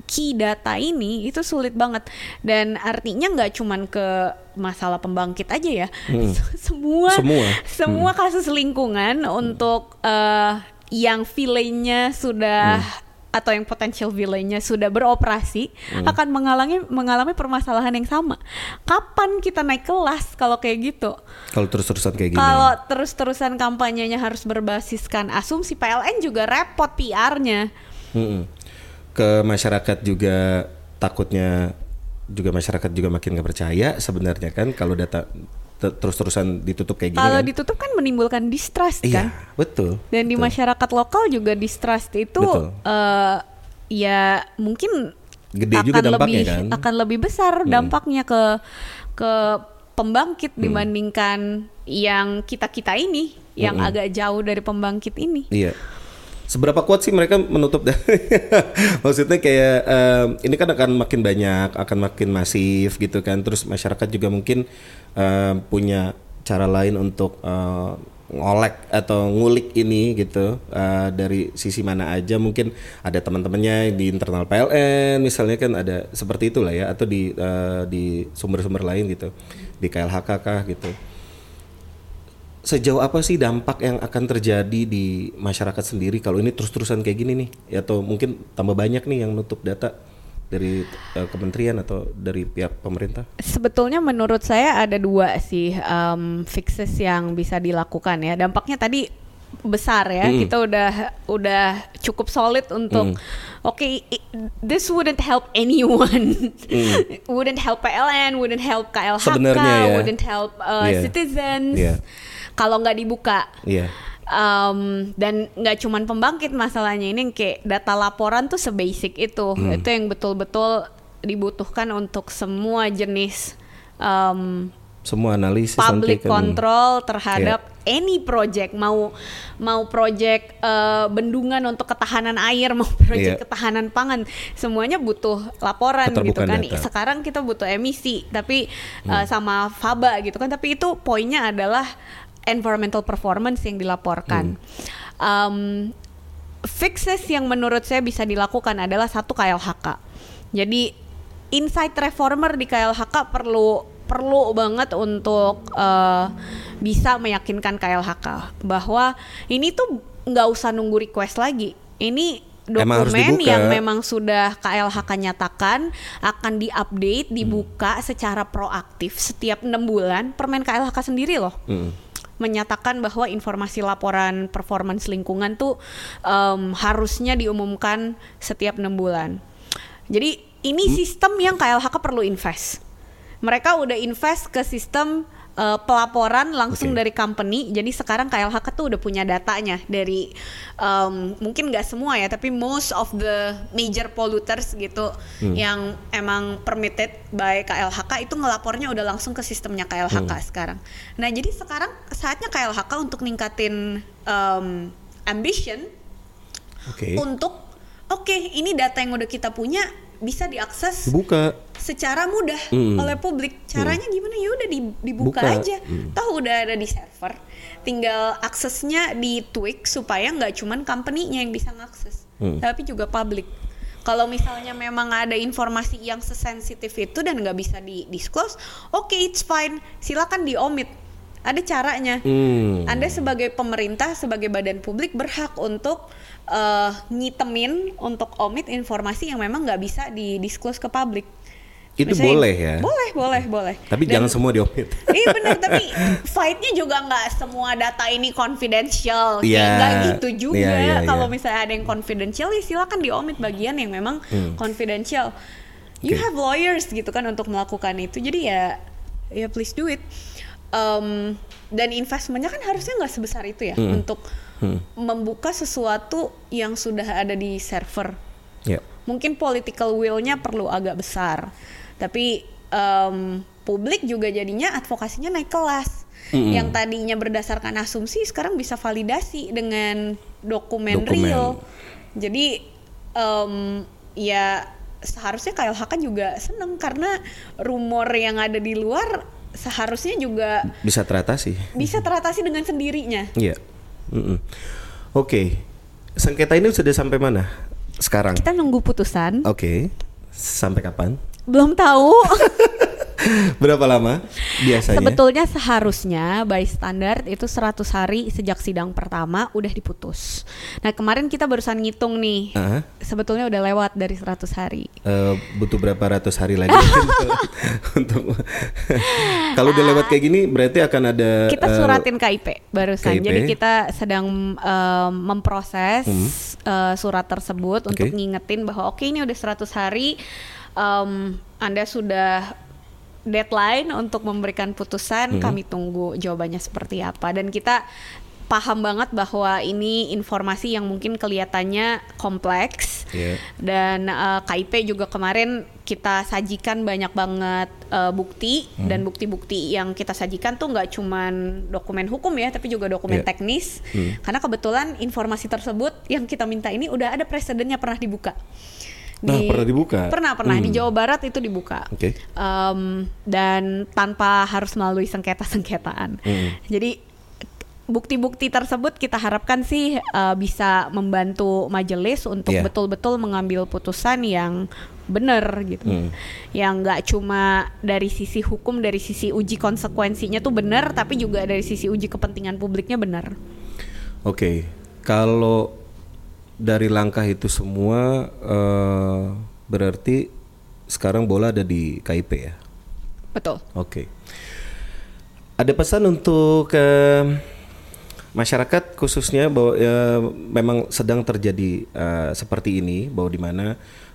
Speaker 2: key data ini itu sulit banget dan artinya nggak cuman ke masalah pembangkit aja ya
Speaker 1: Hmm.
Speaker 2: semua
Speaker 1: Semua.
Speaker 2: semua kasus lingkungan untuk eh, yang villainnya sudah atau yang potensial villainnya sudah beroperasi akan mengalami mengalami permasalahan yang sama. Kapan kita naik kelas kalau kayak gitu?
Speaker 1: Kalau terus-terusan kayak gini.
Speaker 2: Kalau terus-terusan kampanyenya harus berbasiskan asumsi PLN juga repot PR-nya.
Speaker 1: Mm-mm. Ke masyarakat juga takutnya juga masyarakat juga makin nggak percaya sebenarnya kan kalau data terus-terusan ditutup kayak gini
Speaker 2: Kalau
Speaker 1: kan.
Speaker 2: ditutup kan menimbulkan distrust
Speaker 1: Iya,
Speaker 2: kan.
Speaker 1: betul.
Speaker 2: Dan di
Speaker 1: betul.
Speaker 2: masyarakat lokal juga distrust itu
Speaker 1: Betul.
Speaker 2: eh, ya mungkin
Speaker 1: Gede
Speaker 2: akan
Speaker 1: juga dampaknya
Speaker 2: lebih
Speaker 1: kan?
Speaker 2: akan lebih besar dampaknya ke ke pembangkit
Speaker 1: Hmm.
Speaker 2: dibandingkan yang kita-kita ini yang
Speaker 1: Hmm.
Speaker 2: agak jauh dari pembangkit ini.
Speaker 1: Iya. Seberapa kuat sih mereka menutup? Maksudnya kayak em, ini kan akan makin banyak, akan makin masif gitu kan. Terus masyarakat juga mungkin em, punya cara lain untuk eh, ngolek atau ngulik ini gitu eh, dari sisi mana aja mungkin ada teman-temannya di internal PLN misalnya kan ada seperti itulah ya atau di eh, di sumber-sumber lain gitu di KLHK kah gitu sejauh apa sih dampak yang akan terjadi di masyarakat sendiri kalau ini terus-terusan kayak gini nih Ya, atau mungkin tambah banyak nih yang nutup data dari eh, kementerian atau dari pihak pemerintah
Speaker 2: Sebetulnya menurut saya ada dua sih um, fixes yang bisa dilakukan ya. Dampaknya tadi besar ya.
Speaker 1: Mm.
Speaker 2: Kita udah udah cukup solid untuk oke i- this wouldn't help anyone. wouldn't help PLN, wouldn't help KLHK,
Speaker 1: Sebenarnya ya.
Speaker 2: wouldn't help uh,
Speaker 1: Iya.
Speaker 2: citizens.
Speaker 1: Iya.
Speaker 2: Kalau nggak dibuka.
Speaker 1: iya
Speaker 2: Um, dan nggak cuman pembangkit masalahnya ini yang kayak data laporan tuh sebasic itu
Speaker 1: Hmm.
Speaker 2: itu yang betul-betul dibutuhkan untuk semua jenis um,
Speaker 1: semua analisis
Speaker 2: public
Speaker 1: kan
Speaker 2: control terhadap
Speaker 1: Iya.
Speaker 2: any project mau mau project uh, bendungan untuk ketahanan air mau project
Speaker 1: Iya.
Speaker 2: ketahanan pangan semuanya butuh laporan gitu kan
Speaker 1: data. Hmm.
Speaker 2: sekarang kita butuh emisi tapi uh, sama faba gitu kan tapi itu poinnya adalah environmental performance yang dilaporkan
Speaker 1: Hmm.
Speaker 2: Um, fixes yang menurut saya bisa dilakukan adalah satu KLHK. Jadi insight reformer di KLHK perlu perlu banget untuk eh, bisa meyakinkan KLHK bahwa ini tuh nggak usah nunggu request lagi. Ini dokumen yang memang sudah KLHK nyatakan akan diupdate, dibuka secara proaktif setiap enam bulan. Permen KLHK sendiri loh
Speaker 1: Mm.
Speaker 2: Menyatakan bahwa informasi laporan performance lingkungan tuh em, harusnya diumumkan setiap enam bulan. Jadi ini sistem yang KLHK perlu invest. Mereka udah invest ke sistem eh, pelaporan langsung
Speaker 1: Oke.
Speaker 2: dari company. Jadi sekarang KLHK tuh udah punya datanya dari em, mungkin nggak semua ya, tapi most of the major polluters gitu yang emang permitted by KLHK itu ngelapornya udah langsung ke sistemnya KLHK sekarang. Nah jadi sekarang saatnya KLHK untuk ningkatin em, ambition
Speaker 1: oke
Speaker 2: untuk oke ini data yang udah kita punya bisa diakses
Speaker 1: Buka.
Speaker 2: secara mudah
Speaker 1: Mm.
Speaker 2: oleh publik. Caranya gimana? Ya udah di- dibuka
Speaker 1: Buka.
Speaker 2: aja. Tahu udah ada di server. Tinggal aksesnya di tweak supaya nggak cuman company-nya yang bisa ngakses,
Speaker 1: Mm.
Speaker 2: tapi juga publik. Kalau misalnya memang ada informasi yang sesensitif itu dan nggak bisa di disclose, oke it's fine, silakan di omit. Ada caranya.
Speaker 1: Hmm.
Speaker 2: Anda sebagai pemerintah, sebagai badan publik berhak untuk eh, ngitemin untuk omit informasi yang memang nggak bisa di disclose ke publik.
Speaker 1: Itu
Speaker 2: Misalnya-
Speaker 1: boleh ya.
Speaker 2: Boleh, boleh, boleh.
Speaker 1: Tapi
Speaker 2: Dan-
Speaker 1: jangan semua diomit.
Speaker 2: Iya benar, tapi fightnya juga nggak semua data ini confidential,
Speaker 1: Iya.
Speaker 2: kayak nggak gitu juga.
Speaker 1: Iya, iya,
Speaker 2: Kalau
Speaker 1: iya.
Speaker 2: misalnya ada yang confidential, ya silakan diomit bagian yang memang confidential. You
Speaker 1: Hmm. Oke.
Speaker 2: have lawyers gitu kan untuk melakukan itu, jadi ya, ya please do it. Um, dan investmentnya kan harusnya nggak sebesar itu ya
Speaker 1: Hmm.
Speaker 2: untuk membuka sesuatu yang sudah ada di server
Speaker 1: Ya.
Speaker 2: mungkin political will-nya perlu agak besar tapi em, publik juga jadinya advokasinya naik kelas
Speaker 1: Mm-mm.
Speaker 2: yang tadinya berdasarkan asumsi sekarang bisa validasi dengan dokumen,
Speaker 1: Dokumen.
Speaker 2: real jadi em, ya seharusnya KLHK juga seneng karena rumor yang ada di luar seharusnya juga
Speaker 1: Bisa teratasi.
Speaker 2: bisa teratasi dengan sendirinya
Speaker 1: Iya. Mm-mm. Oke. Sengketa ini sudah sampai mana sekarang?
Speaker 2: kita nunggu putusan
Speaker 1: Oke. Sampai kapan?
Speaker 2: belum tahu
Speaker 1: Berapa lama biasanya?
Speaker 2: Sebetulnya seharusnya by standar itu 100 hari sejak sidang pertama udah diputus. Nah, kemarin kita barusan ngitung nih.
Speaker 1: Ah,
Speaker 2: Sebetulnya udah lewat dari 100 hari.
Speaker 1: eh, butuh berapa ratus hari lagi untuk, untuk kalau udah lewat kayak gini berarti akan ada
Speaker 2: Kita
Speaker 1: eh,
Speaker 2: suratin KIP barusan.
Speaker 1: KIP.
Speaker 2: Jadi kita sedang em, memproses eh, surat tersebut untuk
Speaker 1: Hmm. Oke.
Speaker 2: ngingetin bahwa oke ini udah 100 hari em, Anda sudah deadline untuk memberikan putusan,
Speaker 1: Hmm.
Speaker 2: kami tunggu jawabannya seperti apa dan kita paham banget bahwa ini informasi yang mungkin kelihatannya kompleks
Speaker 1: Iya.
Speaker 2: dan eh, KIP juga kemarin kita sajikan banyak banget eh, bukti
Speaker 1: Hmm.
Speaker 2: dan bukti-bukti yang kita sajikan tuh nggak cuman dokumen hukum ya tapi juga dokumen
Speaker 1: Iya.
Speaker 2: teknis
Speaker 1: Hmm.
Speaker 2: karena kebetulan informasi tersebut yang kita minta ini udah ada presidennya pernah dibuka
Speaker 1: Nah, pernah dibuka?
Speaker 2: pernah pernah di
Speaker 1: Hmm.
Speaker 2: Jawa Barat itu dibuka
Speaker 1: Oke.
Speaker 2: Em, dan tanpa harus melalui sengketa-sengketaan
Speaker 1: Hmm.
Speaker 2: jadi bukti-bukti tersebut kita harapkan sih uh, bisa membantu majelis untuk
Speaker 1: Iya.
Speaker 2: betul-betul mengambil putusan yang benar gitu,
Speaker 1: Hmm.
Speaker 2: yang nggak cuma dari sisi hukum, dari sisi uji konsekuensinya tuh benar, tapi juga dari sisi uji kepentingan publiknya benar.
Speaker 1: Oke, kalau dari langkah itu semua eh, berarti sekarang bola ada di KIP ya.
Speaker 2: Betul.
Speaker 1: Oke. Ada pesan untuk eh, masyarakat khususnya bahwa ya, memang sedang terjadi eh, seperti ini bahwa di mana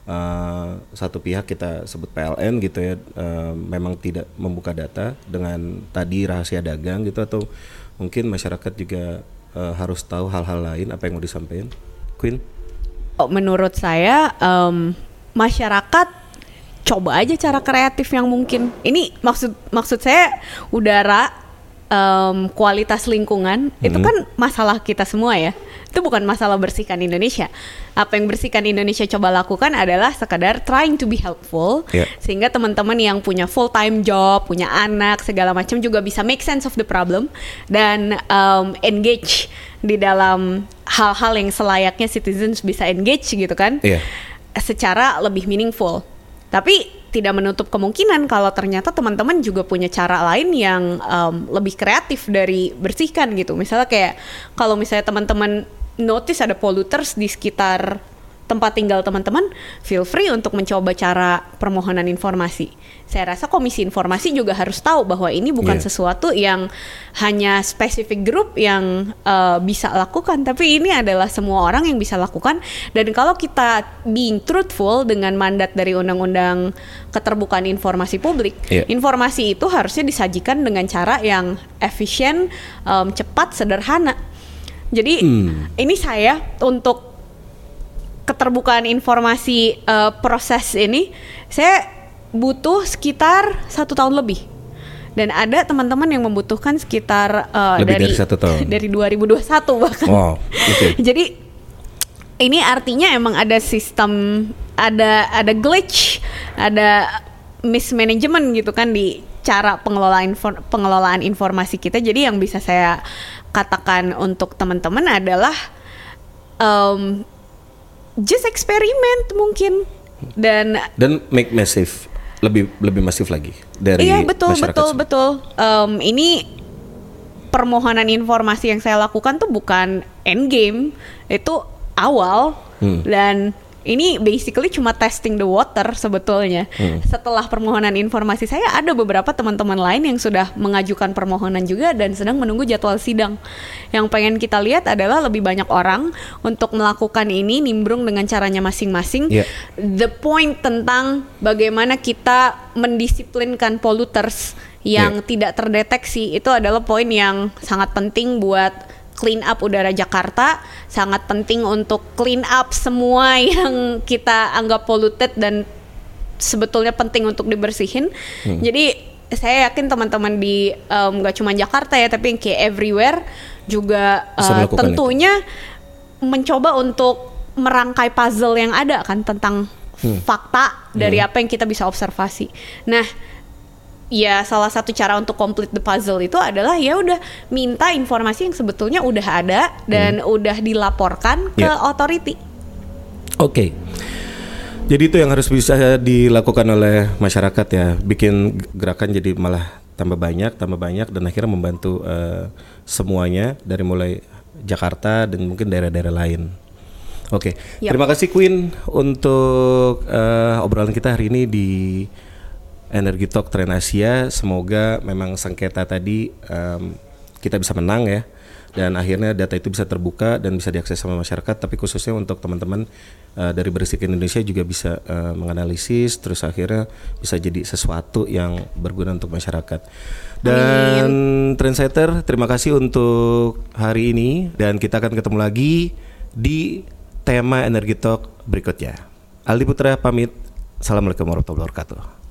Speaker 1: eh, satu pihak kita sebut PLN gitu ya eh, memang tidak membuka data dengan tadi rahasia dagang gitu atau mungkin masyarakat juga eh, harus tahu hal-hal lain apa yang mau disampaikan Queen
Speaker 2: Oh, menurut saya em, masyarakat coba aja cara kreatif yang mungkin. Ini maksud maksud saya udara, em, kualitas lingkungan itu kan masalah kita semua ya. Itu bukan masalah bersihkan Indonesia. Apa yang bersihkan Indonesia coba lakukan adalah sekadar trying to be helpful
Speaker 1: Ya.
Speaker 2: sehingga teman-teman yang punya full time job, punya anak segala macam juga bisa make sense of the problem dan em, engage di dalam hal-hal yang selayaknya citizens bisa engage gitu kan
Speaker 1: Iya.
Speaker 2: secara lebih meaningful tapi tidak menutup kemungkinan kalau ternyata teman-teman juga punya cara lain yang em, lebih kreatif dari bersihkan gitu. Misalnya kayak kalau misalnya teman-teman notice ada polluters di sekitar tempat tinggal teman-teman, feel free untuk mencoba cara permohonan informasi. Saya rasa Komisi Informasi juga harus tahu bahwa ini bukan
Speaker 1: Iya.
Speaker 2: sesuatu yang hanya spesifik grup yang uh, bisa lakukan, tapi ini adalah semua orang yang bisa lakukan. Dan kalau kita being truthful dengan mandat dari Undang-Undang Keterbukaan Informasi Publik,
Speaker 1: Iya.
Speaker 2: informasi itu harusnya disajikan dengan cara yang efisien, um, cepat, sederhana. Jadi
Speaker 1: Hmm.
Speaker 2: ini saya untuk keterbukaan informasi eh, proses ini saya butuh sekitar satu tahun lebih dan ada teman-teman yang membutuhkan sekitar eh,
Speaker 1: Lebih
Speaker 2: dari
Speaker 1: dari satu tahun.
Speaker 2: dari 2021 bahkan
Speaker 1: Wow, oke.
Speaker 2: jadi ini artinya emang ada sistem ada ada glitch, ada mismanagement gitu kan di cara pengelolaan infor, pengelolaan informasi kita. Jadi yang bisa saya katakan untuk teman-teman adalah um, just eksperimen mungkin dan
Speaker 1: dan make massive lebih lebih masif lagi dari
Speaker 2: iya betul betul
Speaker 1: semua.
Speaker 2: betul um, ini permohonan informasi yang saya lakukan tuh bukan end game itu awal
Speaker 1: Hmm.
Speaker 2: dan ini basically cuma testing the water sebetulnya.
Speaker 1: Hmm.
Speaker 2: Setelah permohonan informasi saya ada beberapa teman-teman lain yang sudah mengajukan permohonan juga dan sedang menunggu jadwal sidang. Yang pengen kita lihat adalah lebih banyak orang untuk melakukan ini nimbrung dengan caranya masing-masing.
Speaker 1: Iya.
Speaker 2: The point tentang bagaimana kita mendisiplinkan polluters yang
Speaker 1: Iya.
Speaker 2: tidak terdeteksi itu adalah poin yang sangat penting buat clean up udara Jakarta sangat penting untuk clean up semua yang kita anggap polluted dan sebetulnya penting untuk dibersihin.
Speaker 1: Hmm.
Speaker 2: Jadi saya yakin teman-teman di em, nggak cuma Jakarta ya tapi yang kayak everywhere juga
Speaker 1: melakukan
Speaker 2: tentunya mencoba untuk merangkai puzzle yang ada kan tentang
Speaker 1: Hmm.
Speaker 2: fakta dari apa yang kita bisa observasi. Nah, ya salah satu cara untuk complete the puzzle itu adalah ya udah minta informasi yang sebetulnya udah ada dan udah dilaporkan ke
Speaker 1: Ya.
Speaker 2: authority.
Speaker 1: Oke. Jadi itu yang harus bisa dilakukan oleh masyarakat ya, bikin gerakan jadi malah tambah banyak, tambah banyak dan akhirnya membantu eh, semuanya dari mulai Jakarta dan mungkin daerah-daerah lain. Oke,
Speaker 2: Yap.
Speaker 1: terima kasih Queen untuk eh, obrolan kita hari ini di Energi Talk Tren Asia. Semoga memang sengketa tadi em, kita bisa menang ya dan akhirnya data itu bisa terbuka dan bisa diakses sama masyarakat. Tapi khususnya untuk teman-teman eh, dari Bersihkan Indonesia juga bisa eh, menganalisis terus akhirnya bisa jadi sesuatu yang berguna untuk masyarakat. Dan Trendsetter, terima kasih untuk hari ini dan kita akan ketemu lagi di tema Energi Talk berikutnya. Aldi Putra pamit. Assalamualaikum warahmatullahi wabarakatuh.